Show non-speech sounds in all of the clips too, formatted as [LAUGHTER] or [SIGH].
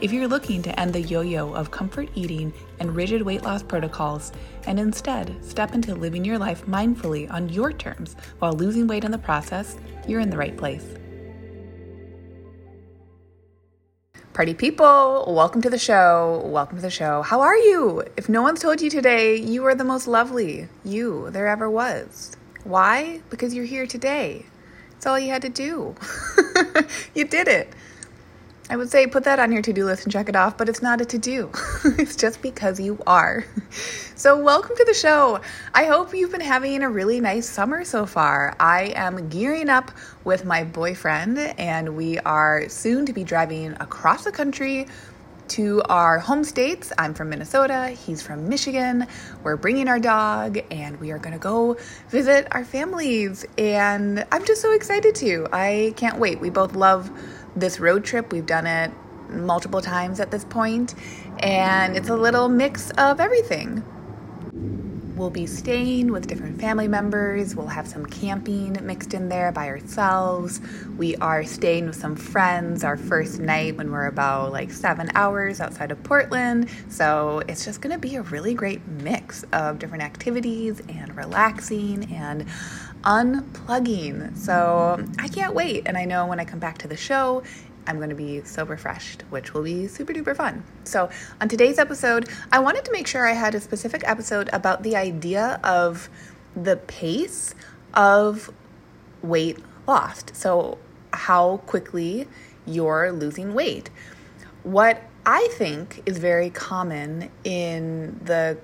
If you're looking to end the yo yo of comfort eating and rigid weight loss protocols and instead step into living your life mindfully on your terms while losing weight in the process, you're in the right place. Party people, welcome to the show. Welcome to the show. How are you? If no one's told you today, you are the most lovely you there ever was. Why? Because you're here today. It's all you had to do. [LAUGHS] you did it. I would say put that on your to do list and check it off, but it's not a to do. [LAUGHS] it's just because you are. [LAUGHS] So, welcome to the show. I hope you've been having a really nice summer so far. I am gearing up with my boyfriend, and we are soon to be driving across the country to our home states. I'm from Minnesota, he's from Michigan. We're bringing our dog and we are going to go visit our families. And I'm just so excited to. I can't wait. We both love this road trip. We've done it multiple times at this point, and it's a little mix of everything. We'll be staying with different family members. We'll have some camping mixed in there by ourselves. We are staying with some friends our first night when we're about like seven hours outside of Portland. So it's just going to be a really great mix of different activities and relaxing and unplugging. So I can't wait. And I know when I come back to the show, I'm going to be so refreshed, which will be super duper fun. So, on today's episode, I wanted to make sure I had a specific episode about the idea of the pace of weight lost. So, how quickly you're losing weight. What I think is very common in the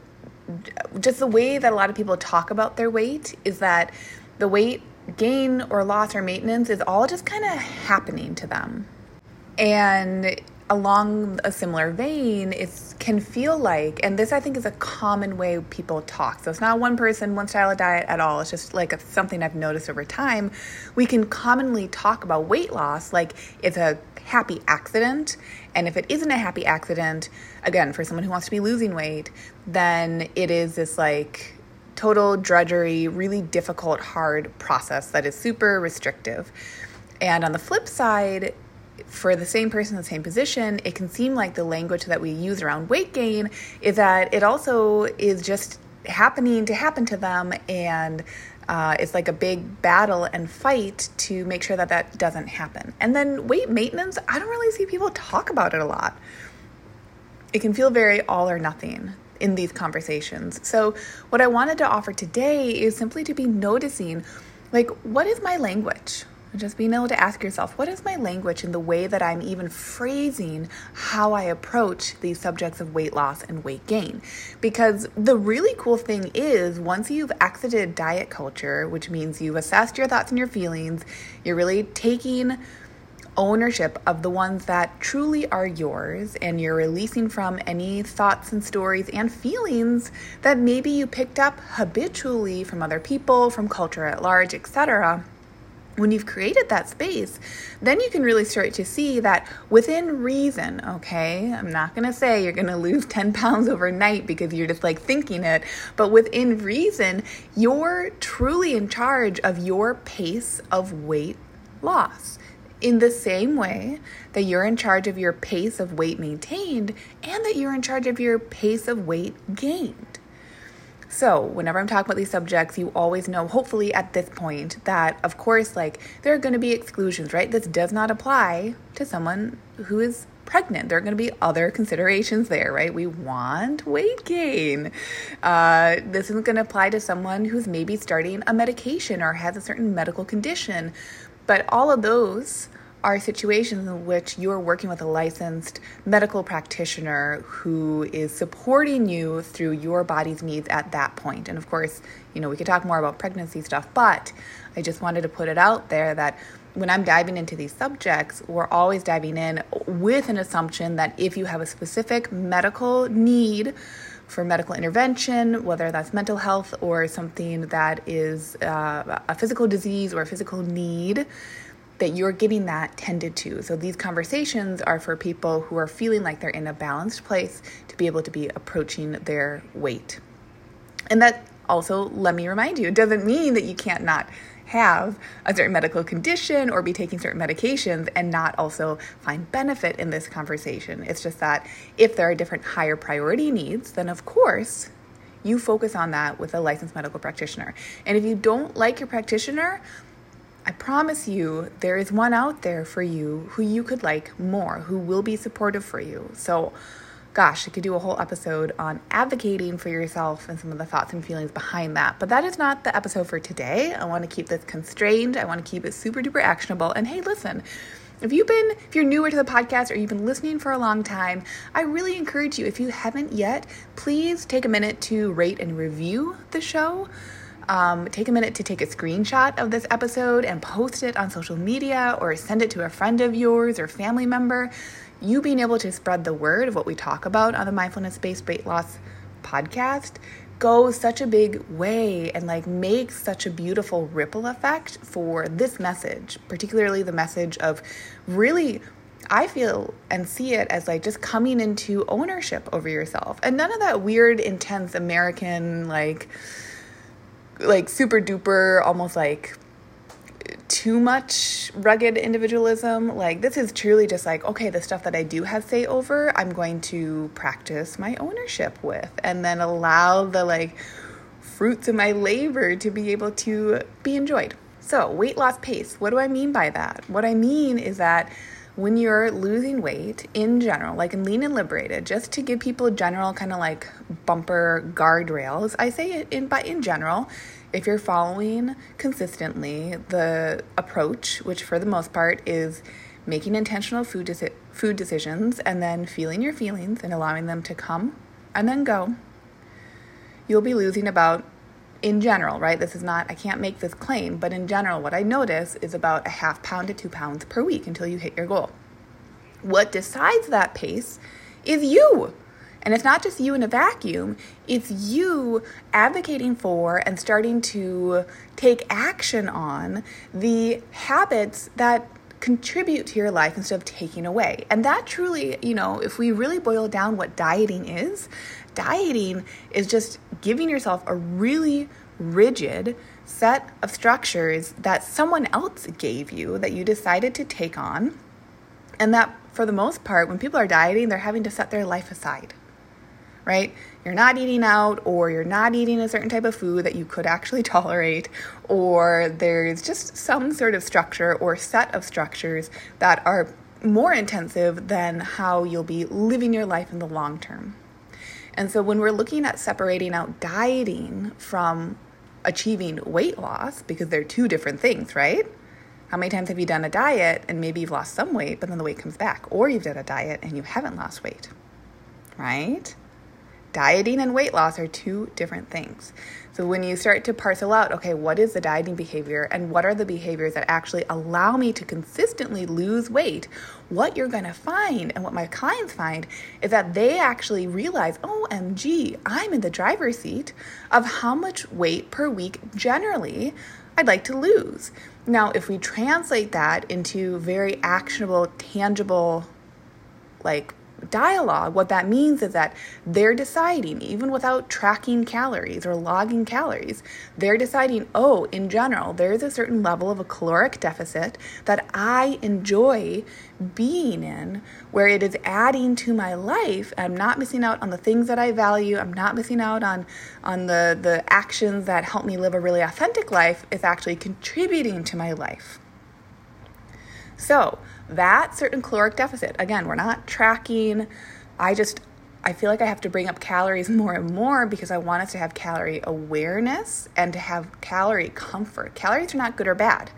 just the way that a lot of people talk about their weight is that the weight gain or loss or maintenance is all just kind of happening to them. And along a similar vein, it can feel like, and this I think is a common way people talk. So it's not one person, one style of diet at all. It's just like a, something I've noticed over time. We can commonly talk about weight loss like it's a happy accident. And if it isn't a happy accident, again, for someone who wants to be losing weight, then it is this like total drudgery, really difficult, hard process that is super restrictive. And on the flip side, for the same person in the same position, it can seem like the language that we use around weight gain is that it also is just happening to happen to them and uh, it's like a big battle and fight to make sure that that doesn't happen. And then weight maintenance, I don't really see people talk about it a lot. It can feel very all or nothing in these conversations. So, what I wanted to offer today is simply to be noticing like, what is my language? Just being able to ask yourself, what is my language in the way that I'm even phrasing how I approach these subjects of weight loss and weight gain? Because the really cool thing is, once you've exited diet culture, which means you've assessed your thoughts and your feelings, you're really taking ownership of the ones that truly are yours and you're releasing from any thoughts and stories and feelings that maybe you picked up habitually from other people, from culture at large, etc. When you've created that space, then you can really start to see that within reason, okay? I'm not gonna say you're gonna lose [LAUGHS] 10 pounds overnight because you're just like thinking it, but within reason, you're truly in charge of your pace of weight loss in the same way that you're in charge of your pace of weight maintained and that you're in charge of your pace of weight gained. So, whenever I'm talking about these subjects, you always know, hopefully at this point, that of course, like there are going to be exclusions, right? This does not apply to someone who is pregnant. There are going to be other considerations there, right? We want weight gain. Uh, this isn't going to apply to someone who's maybe starting a medication or has a certain medical condition but all of those are situations in which you're working with a licensed medical practitioner who is supporting you through your body's needs at that point. And of course, you know, we could talk more about pregnancy stuff, but I just wanted to put it out there that when I'm diving into these subjects, we're always diving in with an assumption that if you have a specific medical need for medical intervention, whether that's mental health or something that is uh, a physical disease or a physical need, that you're getting that tended to. So these conversations are for people who are feeling like they're in a balanced place to be able to be approaching their weight. And that also, let me remind you, it doesn't mean that you can't not have a certain medical condition or be taking certain medications and not also find benefit in this conversation. It's just that if there are different higher priority needs, then of course you focus on that with a licensed medical practitioner. And if you don't like your practitioner, I promise you there is one out there for you who you could like more, who will be supportive for you. So gosh, I could do a whole episode on advocating for yourself and some of the thoughts and feelings behind that. But that is not the episode for today. I want to keep this constrained. I want to keep it super duper actionable. And hey, listen, if you've been, if you're newer to the podcast or you've been listening for a long time, I really encourage you, if you haven't yet, please take a minute to rate and review the show. Um, take a minute to take a screenshot of this episode and post it on social media or send it to a friend of yours or family member you being able to spread the word of what we talk about on the mindfulness based weight loss podcast goes such a big way and like makes such a beautiful ripple effect for this message, particularly the message of really I feel and see it as like just coming into ownership over yourself. And none of that weird intense American like like super duper almost like too much rugged individualism. Like, this is truly just like, okay, the stuff that I do have say over, I'm going to practice my ownership with and then allow the like fruits of my labor to be able to be enjoyed. So, weight loss pace, what do I mean by that? What I mean is that when you're losing weight in general, like in Lean and Liberated, just to give people general kind of like bumper guardrails, I say it in but in general, if you're following consistently the approach, which for the most part is making intentional food deci- food decisions and then feeling your feelings and allowing them to come and then go, you'll be losing about in general, right? This is not, I can't make this claim, but in general, what I notice is about a half pound to two pounds per week until you hit your goal. What decides that pace is you. And it's not just you in a vacuum, it's you advocating for and starting to take action on the habits that contribute to your life instead of taking away. And that truly, you know, if we really boil down what dieting is, dieting is just giving yourself a really rigid set of structures that someone else gave you that you decided to take on. And that, for the most part, when people are dieting, they're having to set their life aside, right? You're not eating out, or you're not eating a certain type of food that you could actually [LAUGHS] tolerate, or there's just some sort of structure or set of structures that are more intensive than how you'll be living your life in the long term. And so when we're looking at separating out dieting from achieving weight loss, because they're two different things, right? How many times have you done a diet and maybe you've lost some weight, but then the weight comes back? Or you've done a diet and you haven't lost weight, right? Dieting and weight loss are two different things. So when you start to parcel out, okay, what is the dieting behavior and what are the behaviors that actually allow me to consistently lose weight, what you're going to find and what my clients find is that they actually realize, OMG, I'm in the driver's seat of how much weight per week generally I'd like to lose. Now, if we translate that into very actionable, tangible, like dialogue, what that means is that they're deciding, even without tracking calories or logging calories, they're deciding, oh, in general, there's a certain level of a caloric deficit that I enjoy being in where it is adding to my life. I'm not missing out on the things that I value. I'm not missing out on, on the, the actions that help me live a really authentic life. It's actually contributing to my life. So, that certain caloric deficit, again, we're not tracking. I just, I feel like I have to bring up calories [LAUGHS] more and more because I want us to have calorie awareness and to have calorie comfort. Calories are not good or bad.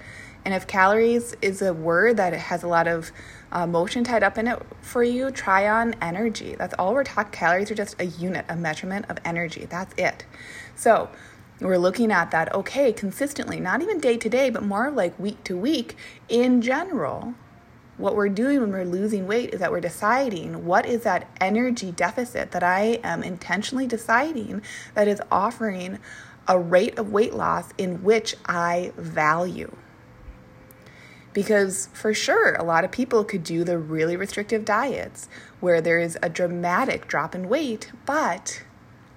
And if calories is a word that has a lot of uh, motion tied up in it for you, try on energy. That's all we're talking. Calories are just a unit, a measurement of energy. That's it. So we're looking at that, okay, consistently, not even day to day, but more like week to week in general what we're doing when we're losing weight is that we're deciding what is that energy deficit that I am intentionally deciding that is offering a rate of weight loss in which I value. Because for sure, a lot of people could do the really restrictive diets where there is a dramatic drop in weight, but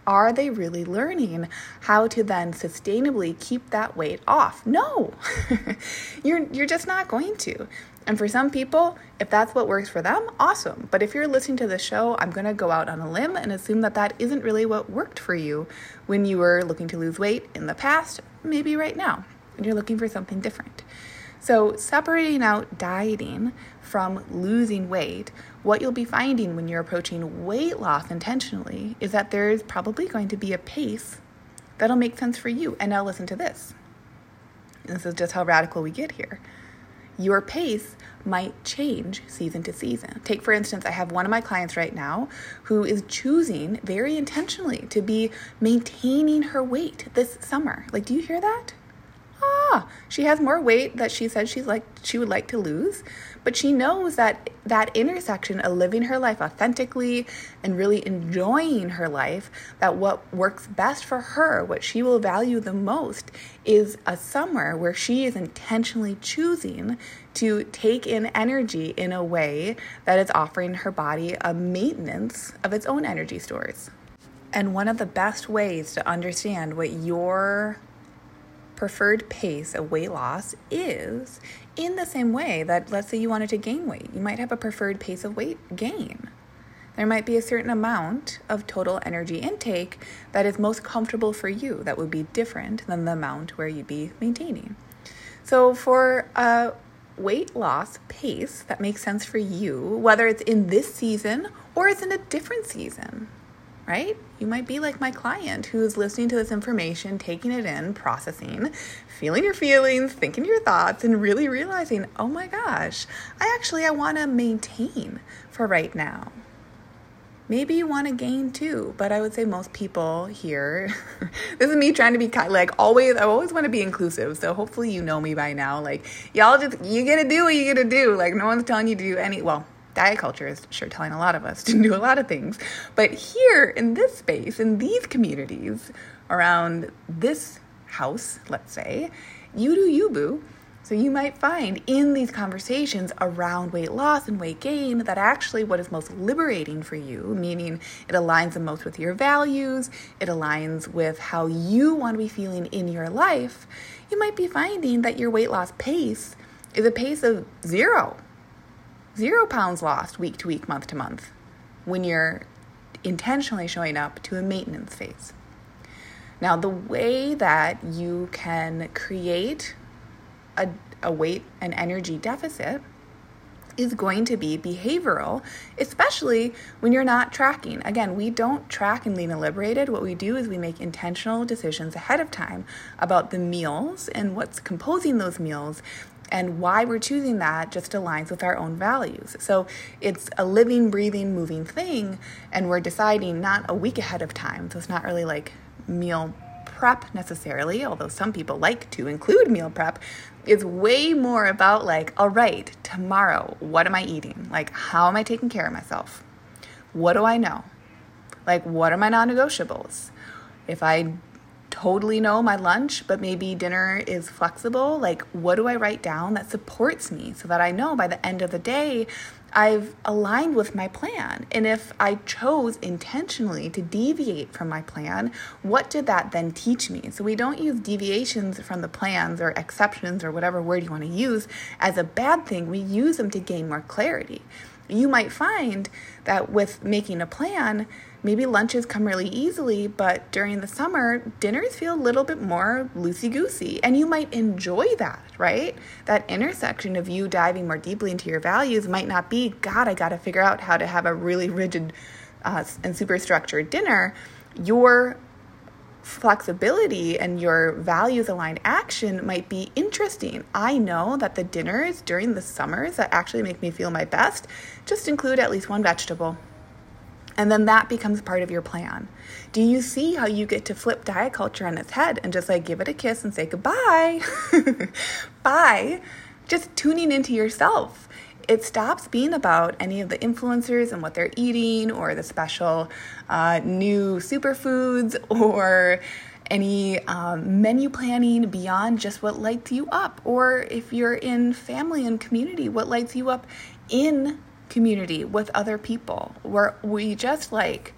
are they really learning how to then sustainably keep that weight off? No, [LAUGHS] you're, you're just not going to. And for some people, if that's what works for them, awesome. But if you're listening to the show, I'm going to go out on a limb and assume that that isn't really what worked for you when you were looking to lose weight in the past, maybe right now, and you're looking for something different. So, separating out dieting from losing weight, what you'll be finding when you're approaching weight loss intentionally is that there's probably going to be a pace that'll make sense for you. And now, listen to this. This is just how radical we get here your pace might change season to season. Take, for instance, I have one of my clients right now who is choosing very intentionally to be maintaining her weight this summer. Like, do you hear that? Ah, she has more weight that she said she's like she would like to lose, but she knows that that intersection of living her life authentically and really enjoying her life, that what works best for her, what she will value the most, is a summer where she is intentionally choosing to take in energy in a way that is offering her body a maintenance of its own energy stores. And one of the best ways to understand what your preferred pace of weight loss is in the same way that, let's say, you wanted to gain weight, you might have a preferred pace of weight gain. There might be a certain amount of total energy intake that is most comfortable for you that would be different than the amount where you'd be maintaining. So, for a weight loss pace that makes sense for you, whether it's in this season or it's in a different season, right? You might be like my client who's listening to this information, taking it in, processing, feeling your feelings, thinking your thoughts, and really realizing, oh my gosh, I actually I want to maintain for right now. Maybe you want to gain too, but I would say most people here. [LAUGHS] this is me trying to be kind, like always. I always want to be inclusive, so hopefully you know me by now. Like y'all just you gotta do what you gotta do. Like no one's telling you to do any. Well, diet culture is sure telling a lot of us to do a lot of things. But here in this space, in these communities around this house, let's say, you do you, boo. So you might find in these conversations around weight loss and weight gain that actually what is most liberating for you, meaning it aligns the most with your values, it aligns with how you want to be feeling in your life, you might be finding that your weight loss pace is a pace of zero zero pounds lost week to week, month to month, when you're intentionally showing up to a maintenance phase. Now, the way that you can create a, a weight and energy deficit is going to be behavioral, especially when you're not tracking. Again, we don't track in Lean and Liberated. What we do is we make intentional decisions ahead of time about the meals and what's composing those meals and why we're choosing that just aligns with our own values. So it's a living, breathing, moving thing, and we're deciding not a week ahead of time. So it's not really like meal prep necessarily, although some people like to include meal prep. It's way more about like, all right, tomorrow, what am I eating? Like, how am I taking care of myself? What do I know? Like, what are my non negotiables? If I totally know my lunch, but maybe dinner is flexible. Like, what do I write down that supports me so that I know by the end of the day, I've aligned with my plan. And if I chose intentionally to deviate from my plan, what did that then teach me? So we don't use deviations from the plans or exceptions or whatever word you want to use as a bad thing. We use them to gain more clarity. You might find that with making a plan, maybe lunches come really easily, but during the summer, dinners feel a little bit more loosey goosey. And you might enjoy that, right? That intersection of you diving more deeply into your values might not be, God, I got to figure out how to have a really rigid uh, and super structured dinner. Your flexibility and your values aligned action might be interesting. I know that the dinners during the summers that actually make me feel my best just include at least one vegetable and then that becomes part of your plan. Do you see how you get to flip diet culture on its head and just like give it a kiss and say goodbye? [LAUGHS] Bye. Just tuning into yourself it stops being about any of the influencers and what they're eating or the special uh, new superfoods [LAUGHS] or any um, menu planning beyond just what lights you up. Or if you're in family and community, what lights you up in community with other people, where we just like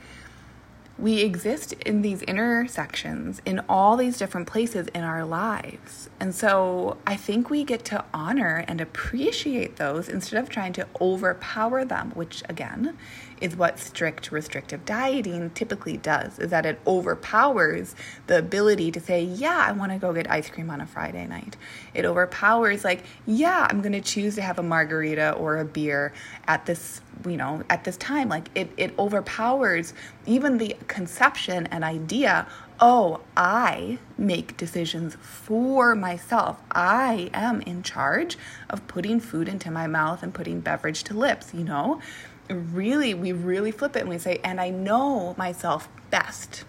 we exist in these intersections in all these different places in our lives. And so I think we get to honor and appreciate those instead of trying to overpower them, which again is what strict restrictive dieting typically does is that it overpowers the ability to say yeah i want to go get ice cream on a friday night it overpowers like yeah i'm going to choose to have a margarita or a beer at this you know at this time like it it overpowers even the conception and idea oh, I make decisions for myself. I am in charge of putting food into my mouth and putting beverage to lips, you know? really, we really flip it and we say, and I know myself best.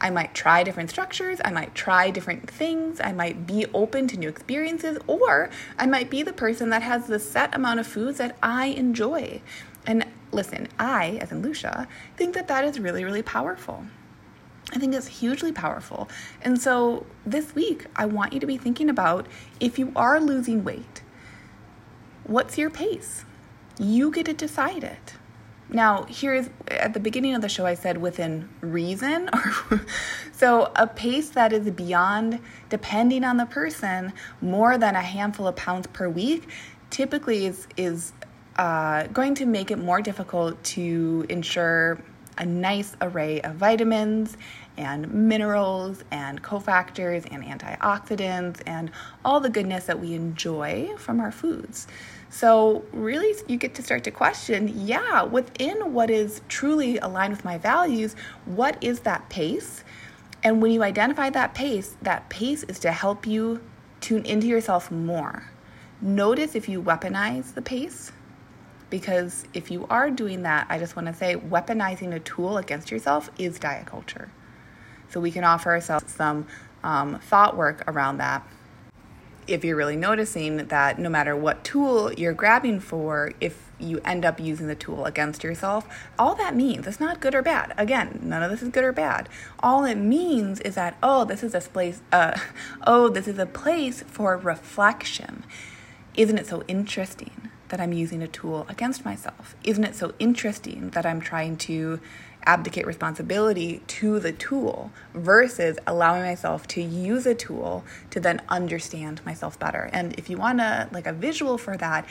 I might try different structures, I might try different things, I might be open to new experiences, or I might be the person that has the set amount of foods that I enjoy. And listen, I, as in Lucia, think that that is really, really powerful. I think it's hugely powerful. And so this week, I want you to be thinking about if you are losing weight, what's your pace? You get to decide it. Now, here's at the beginning of the show, I said within reason. [LAUGHS] so, a pace that is beyond, depending on the person, more than a handful of pounds per week typically is, is uh, going to make it more difficult to ensure a nice array of vitamins and minerals and cofactors and antioxidants and all the goodness that we enjoy from our foods. So, really, you get to start to question yeah, within what is truly aligned with my values, what is that pace? And when you identify that pace, that pace is to help you tune into yourself more. Notice if you weaponize the pace, because if you are doing that, I just want to say weaponizing a tool against yourself is diet culture. So we can offer ourselves some um, thought work around that if you're really noticing that no matter what tool you're grabbing for, if you end up using the tool against yourself, all that means it's not good or bad. Again, none of this is good or bad. All it means is that oh, this is a place. Uh, [LAUGHS] oh, this is a place for reflection. Isn't it so interesting that I'm using a tool against myself? Isn't it so interesting that I'm trying to abdicate responsibility to the tool versus allowing myself to use a tool to then understand myself better. And if you want to like a visual for that,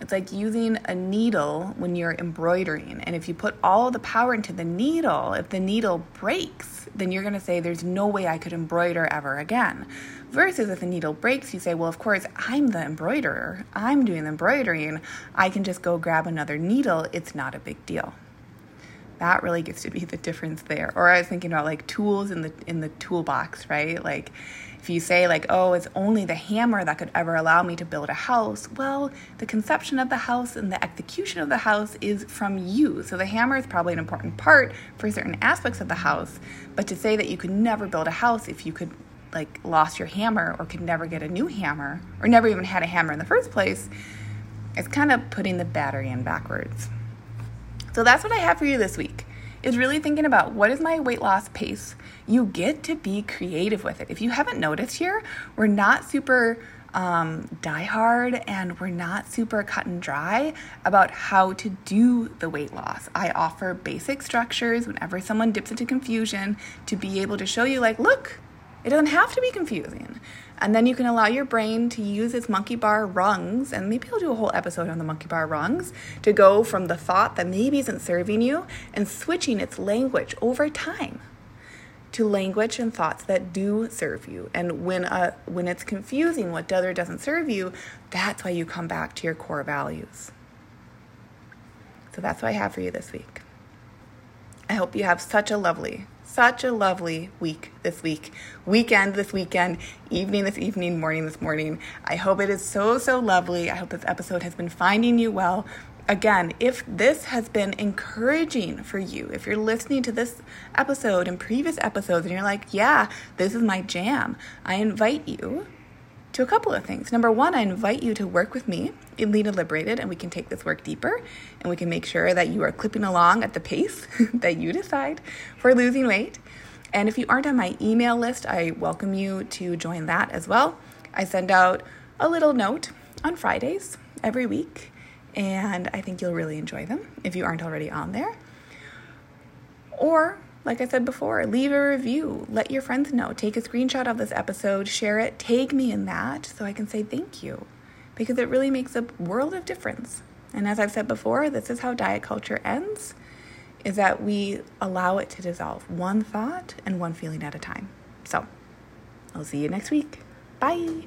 it's like using a needle when you're embroidering. And if you put all the power into the needle, if the needle breaks, then you're going to say, There's no way I could embroider ever again. Versus if the needle breaks, you say, Well, of course, I'm the embroiderer. I'm doing the embroidering. I can just go grab another needle. It's not a big deal that really gets to be the difference there. Or i was thinking about like tools in the in the toolbox right? Like if you say like oh it's only the hammer that could ever allow me to build a house well the conception of the house and the execution of the house is from you. So the hammer is probably an important part for certain aspects of the house but to say that you could never build a house if you could like lost your hammer or could never get a new hammer or never even had a hammer in the first place it's kind of putting the battery in backwards so that's what I have for you this week. Is really thinking about what is my weight loss pace. You get to be creative with it. If you haven't noticed here, we're not super um, die hard and we're not super cut and dry about how to do the weight loss. I offer basic structures whenever someone dips into confusion to be able to show you, like, look, it doesn't have to be confusing. And then you can allow your brain to use its monkey bar rungs, and maybe I'll do a whole episode on the monkey bar rungs, to go from the thought that maybe isn't serving you and switching its language over time to language and thoughts that do serve you. And when uh, when it's confusing what does or doesn't serve you, that's why you come back to your core values. So that's what I have for you this week. I hope you have such a lovely such a lovely week this week, weekend this weekend, evening this evening, morning this morning. I hope it is so, so lovely. I hope this episode has been finding you well. Again, if this has been encouraging for you, if you're listening to this episode and previous episodes and you're like, yeah, this is my jam, I invite you to a couple of things. Number one, I invite you to work with me in Lean and Liberated, and we can take this work deeper and we can make sure that you are clipping along at the pace [LAUGHS] that you decide for losing weight. And if you aren't on my email list, I welcome you to join that as well. I send out a little note on Fridays every week, and I think you'll really enjoy them if you aren't already on there. Or like I said before, leave a review. Let your friends know. Take a screenshot of this episode, share it, tag me in that so I can say thank you because it really makes a world of difference. And as I've said before, this is how diet culture ends is that we allow it to dissolve one thought and one feeling at a time. So, I'll see you next week. Bye.